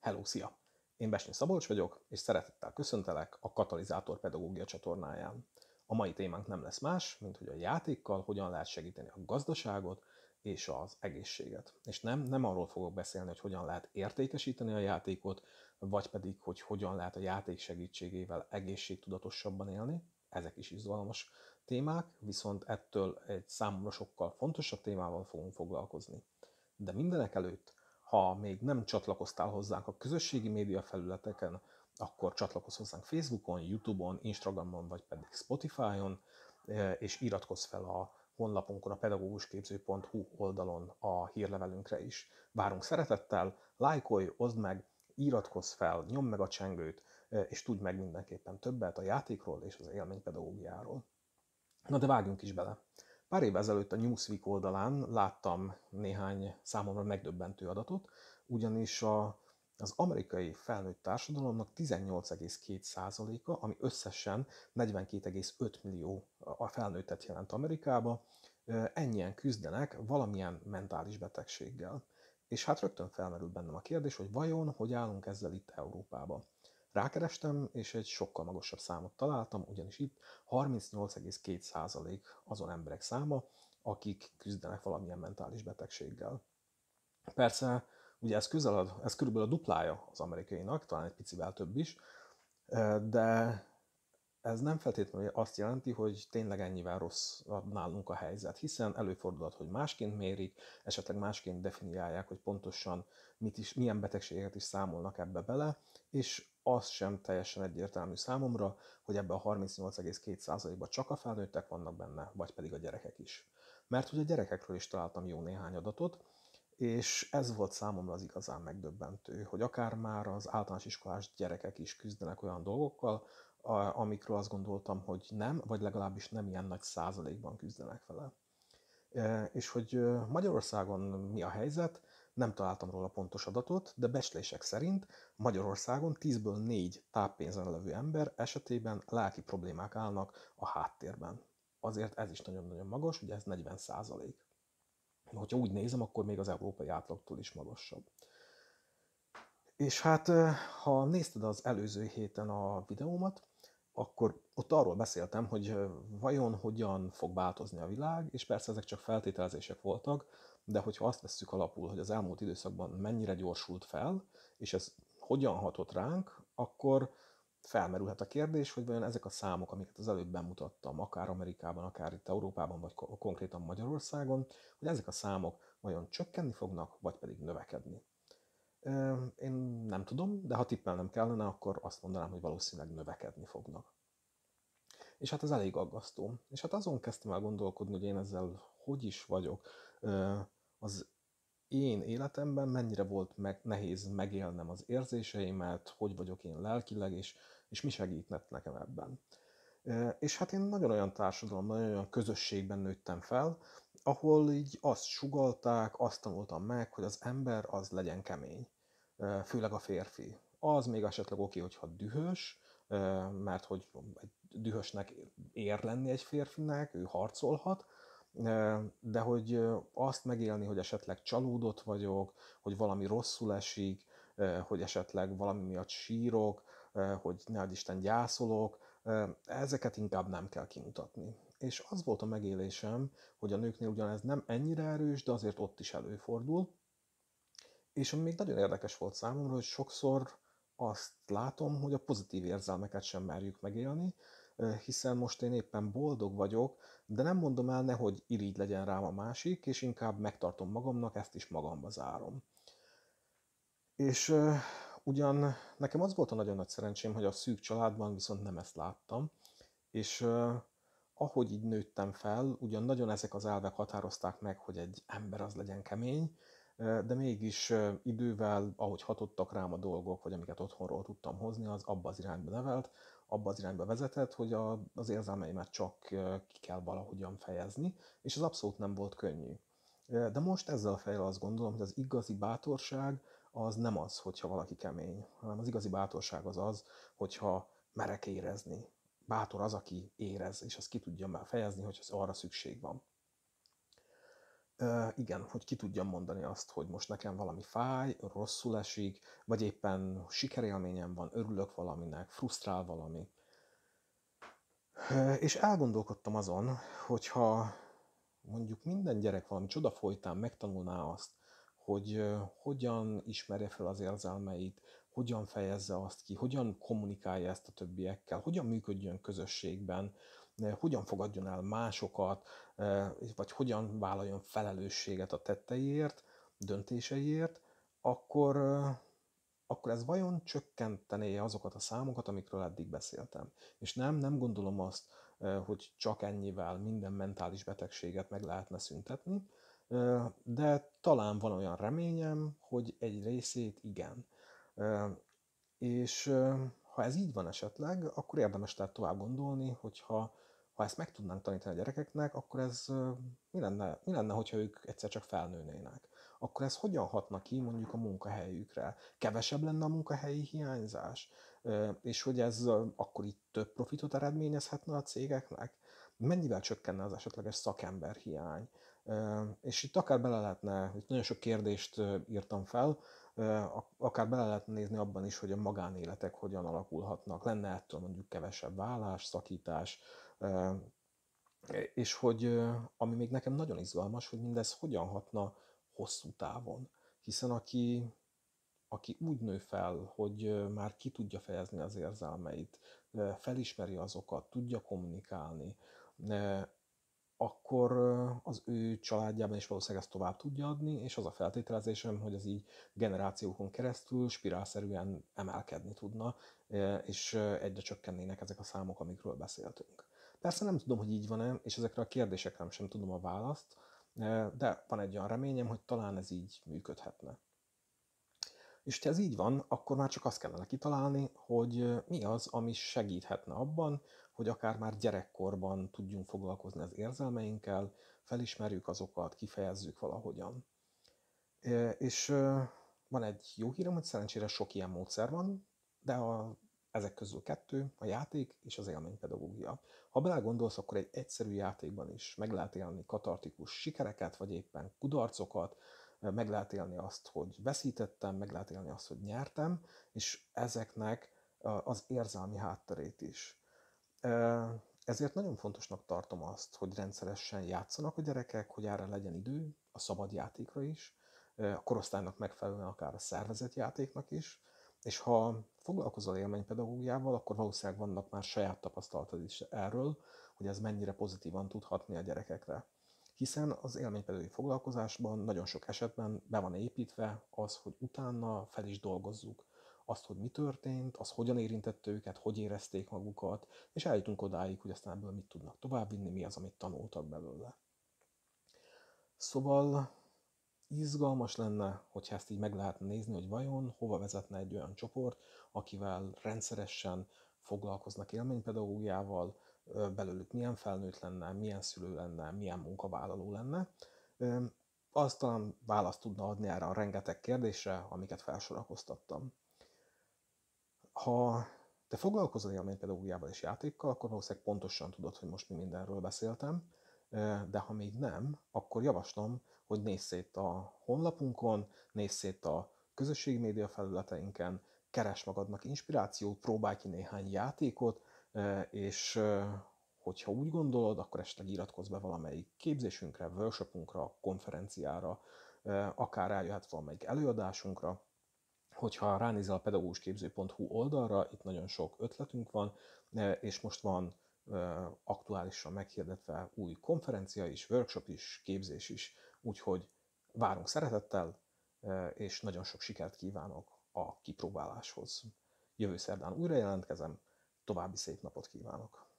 Hello, szia! Én Besnyi Szabolcs vagyok, és szeretettel köszöntelek a Katalizátor Pedagógia csatornáján. A mai témánk nem lesz más, mint hogy a játékkal hogyan lehet segíteni a gazdaságot és az egészséget. És nem, nem arról fogok beszélni, hogy hogyan lehet értékesíteni a játékot, vagy pedig, hogy hogyan lehet a játék segítségével egészségtudatosabban élni. Ezek is izgalmas témák, viszont ettől egy számomra sokkal fontosabb témával fogunk foglalkozni. De mindenek előtt ha még nem csatlakoztál hozzánk a közösségi média felületeken, akkor csatlakozz hozzánk Facebookon, Youtube-on, Instagramon, vagy pedig Spotify-on, e, és iratkozz fel a honlapunkon, a pedagógusképző.hu oldalon a hírlevelünkre is. Várunk szeretettel, lájkolj, oszd meg, iratkozz fel, nyomd meg a csengőt, e, és tudj meg mindenképpen többet a játékról és az élménypedagógiáról. Na de vágjunk is bele! Pár évvel ezelőtt a Newsweek oldalán láttam néhány számomra megdöbbentő adatot, ugyanis a, az amerikai felnőtt társadalomnak 18,2%-a, ami összesen 42,5 millió a felnőttet jelent Amerikába, ennyien küzdenek valamilyen mentális betegséggel. És hát rögtön felmerül bennem a kérdés, hogy vajon hogy állunk ezzel itt Európában. Rákerestem, és egy sokkal magasabb számot találtam, ugyanis itt 38,2% azon emberek száma, akik küzdenek valamilyen mentális betegséggel. Persze, ugye ez, közel, ez körülbelül a duplája az amerikainak, talán egy picivel több is, de ez nem feltétlenül azt jelenti, hogy tényleg ennyivel rossz nálunk a helyzet, hiszen előfordulhat, hogy másként mérik, esetleg másként definiálják, hogy pontosan mit is, milyen betegségeket is számolnak ebbe bele, és az sem teljesen egyértelmű számomra, hogy ebbe a 38,2%-ban csak a felnőttek vannak benne, vagy pedig a gyerekek is. Mert hogy a gyerekekről is találtam jó néhány adatot, és ez volt számomra az igazán megdöbbentő, hogy akár már az általános iskolás gyerekek is küzdenek olyan dolgokkal, amikről azt gondoltam, hogy nem, vagy legalábbis nem ilyen nagy százalékban küzdenek vele. E, és hogy Magyarországon mi a helyzet, nem találtam róla pontos adatot, de becslések szerint Magyarországon 10-ből 4 táppénzen levő ember esetében lelki problémák állnak a háttérben. Azért ez is nagyon-nagyon magas, ugye ez 40 százalék. Hogyha úgy nézem, akkor még az európai átlagtól is magasabb. És hát, ha nézted az előző héten a videómat, akkor ott arról beszéltem, hogy vajon hogyan fog változni a világ, és persze ezek csak feltételezések voltak, de hogyha azt vesszük alapul, hogy az elmúlt időszakban mennyire gyorsult fel, és ez hogyan hatott ránk, akkor felmerülhet a kérdés, hogy vajon ezek a számok, amiket az előbb bemutattam, akár Amerikában, akár itt Európában, vagy konkrétan Magyarországon, hogy ezek a számok vajon csökkenni fognak, vagy pedig növekedni. Én nem tudom, de ha tippelnem kellene, akkor azt mondanám, hogy valószínűleg növekedni fognak. És hát ez elég aggasztó. És hát azon kezdtem el gondolkodni, hogy én ezzel hogy is vagyok. Az én életemben mennyire volt meg, nehéz megélnem az érzéseimet, hogy vagyok én lelkileg, és, és mi segített nekem ebben. És hát én nagyon olyan társadalomban, nagyon olyan közösségben nőttem fel, ahol így azt sugalták, azt tanultam meg, hogy az ember az legyen kemény, főleg a férfi. Az még esetleg oké, hogyha dühös, mert hogy egy dühösnek ér lenni egy férfinek, ő harcolhat, de hogy azt megélni, hogy esetleg csalódott vagyok, hogy valami rosszul esik, hogy esetleg valami miatt sírok, hogy ne Isten gyászolok, ezeket inkább nem kell kimutatni. És az volt a megélésem, hogy a nőknél ugyanez nem ennyire erős, de azért ott is előfordul. És ami még nagyon érdekes volt számomra, hogy sokszor azt látom, hogy a pozitív érzelmeket sem merjük megélni, hiszen most én éppen boldog vagyok, de nem mondom el, nehogy irigy legyen rám a másik, és inkább megtartom magamnak, ezt is magamba zárom. És ugyan nekem az volt a nagyon nagy szerencsém, hogy a szűk családban viszont nem ezt láttam, és ahogy így nőttem fel, ugyan nagyon ezek az elvek határozták meg, hogy egy ember az legyen kemény, de mégis idővel, ahogy hatottak rám a dolgok, vagy amiket otthonról tudtam hozni, az abba az irányba nevelt, abba az irányba vezetett, hogy a, az érzelmeimet csak ki kell valahogyan fejezni, és ez abszolút nem volt könnyű. De most ezzel a fejjel azt gondolom, hogy az igazi bátorság az nem az, hogyha valaki kemény, hanem az igazi bátorság az az, hogyha merek érezni. Bátor az, aki érez, és azt ki tudja már fejezni, hogy az arra szükség van. igen, hogy ki tudjam mondani azt, hogy most nekem valami fáj, rosszul esik, vagy éppen sikerélményem van, örülök valaminek, frusztrál valami. És elgondolkodtam azon, hogyha mondjuk minden gyerek valami csoda folytán megtanulná azt, hogy hogyan ismerje fel az érzelmeit, hogyan fejezze azt ki, hogyan kommunikálja ezt a többiekkel, hogyan működjön közösségben, hogyan fogadjon el másokat, vagy hogyan vállaljon felelősséget a tetteiért, döntéseiért, akkor, akkor ez vajon csökkentené azokat a számokat, amikről eddig beszéltem. És nem, nem gondolom azt, hogy csak ennyivel minden mentális betegséget meg lehetne szüntetni, de talán van olyan reményem, hogy egy részét igen. És ha ez így van esetleg, akkor érdemes tehát tovább gondolni, hogyha ha ezt meg tudnánk tanítani a gyerekeknek, akkor ez mi lenne, mi lenne, hogyha ők egyszer csak felnőnének? Akkor ez hogyan hatna ki mondjuk a munkahelyükre? Kevesebb lenne a munkahelyi hiányzás? És hogy ez akkor itt több profitot eredményezhetne a cégeknek? Mennyivel csökkenne az esetleges szakember hiány? És itt akár bele lehetne, itt nagyon sok kérdést írtam fel, akár bele lehetne nézni abban is, hogy a magánéletek hogyan alakulhatnak. Lenne ettől mondjuk kevesebb vállás, szakítás, és hogy ami még nekem nagyon izgalmas, hogy mindez hogyan hatna hosszú távon. Hiszen aki, aki úgy nő fel, hogy már ki tudja fejezni az érzelmeit, felismeri azokat, tudja kommunikálni, akkor az ő családjában is valószínűleg ezt tovább tudja adni, és az a feltételezésem, hogy ez így generációkon keresztül spirálszerűen emelkedni tudna, és egyre csökkennének ezek a számok, amikről beszéltünk. Persze nem tudom, hogy így van-e, és ezekre a kérdésekre sem tudom a választ, de van egy olyan reményem, hogy talán ez így működhetne. És ha ez így van, akkor már csak azt kellene kitalálni, hogy mi az, ami segíthetne abban, hogy akár már gyerekkorban tudjunk foglalkozni az érzelmeinkkel, felismerjük azokat, kifejezzük valahogyan. És van egy jó hírem, hogy szerencsére sok ilyen módszer van, de a, ezek közül kettő, a játék és az élménypedagógia. Ha belegondolsz, akkor egy egyszerű játékban is meg lehet élni katartikus sikereket, vagy éppen kudarcokat, meg lehet élni azt, hogy veszítettem, meg lehet élni azt, hogy nyertem, és ezeknek az érzelmi hátterét is. Ezért nagyon fontosnak tartom azt, hogy rendszeresen játszanak a gyerekek, hogy erre legyen idő, a szabad játékra is, a korosztálynak megfelelően akár a szervezett játéknak is, és ha foglalkozol élménypedagógiával, akkor valószínűleg vannak már saját tapasztalatod is erről, hogy ez mennyire pozitívan tud hatni a gyerekekre. Hiszen az élménypedagógiai foglalkozásban nagyon sok esetben be van építve az, hogy utána fel is dolgozzuk azt, hogy mi történt, az hogyan érintette őket, hogy érezték magukat, és eljutunk odáig, hogy aztán ebből mit tudnak továbbvinni, mi az, amit tanultak belőle. Szóval izgalmas lenne, hogyha ezt így meg lehetne nézni, hogy vajon hova vezetne egy olyan csoport, akivel rendszeresen foglalkoznak élménypedagógiával, belőlük milyen felnőtt lenne, milyen szülő lenne, milyen munkavállaló lenne. Az talán választ tudna adni erre a rengeteg kérdésre, amiket felsorakoztattam. Ha te foglalkozol élménypedagógiával és játékkal, akkor valószínűleg pontosan tudod, hogy most mi mindenről beszéltem, de ha még nem, akkor javaslom, hogy nézz szét a honlapunkon, nézz szét a közösségi média felületeinken, keres magadnak inspirációt, próbálj ki néhány játékot, és hogyha úgy gondolod, akkor esetleg iratkozz be valamelyik képzésünkre, workshopunkra, konferenciára, akár eljöhet valamelyik előadásunkra, hogyha ránézel a pedagógusképző.hu oldalra, itt nagyon sok ötletünk van, és most van aktuálisan meghirdetve új konferencia is, workshop is, képzés is, úgyhogy várunk szeretettel, és nagyon sok sikert kívánok a kipróbáláshoz. Jövő szerdán újra jelentkezem, további szép napot kívánok!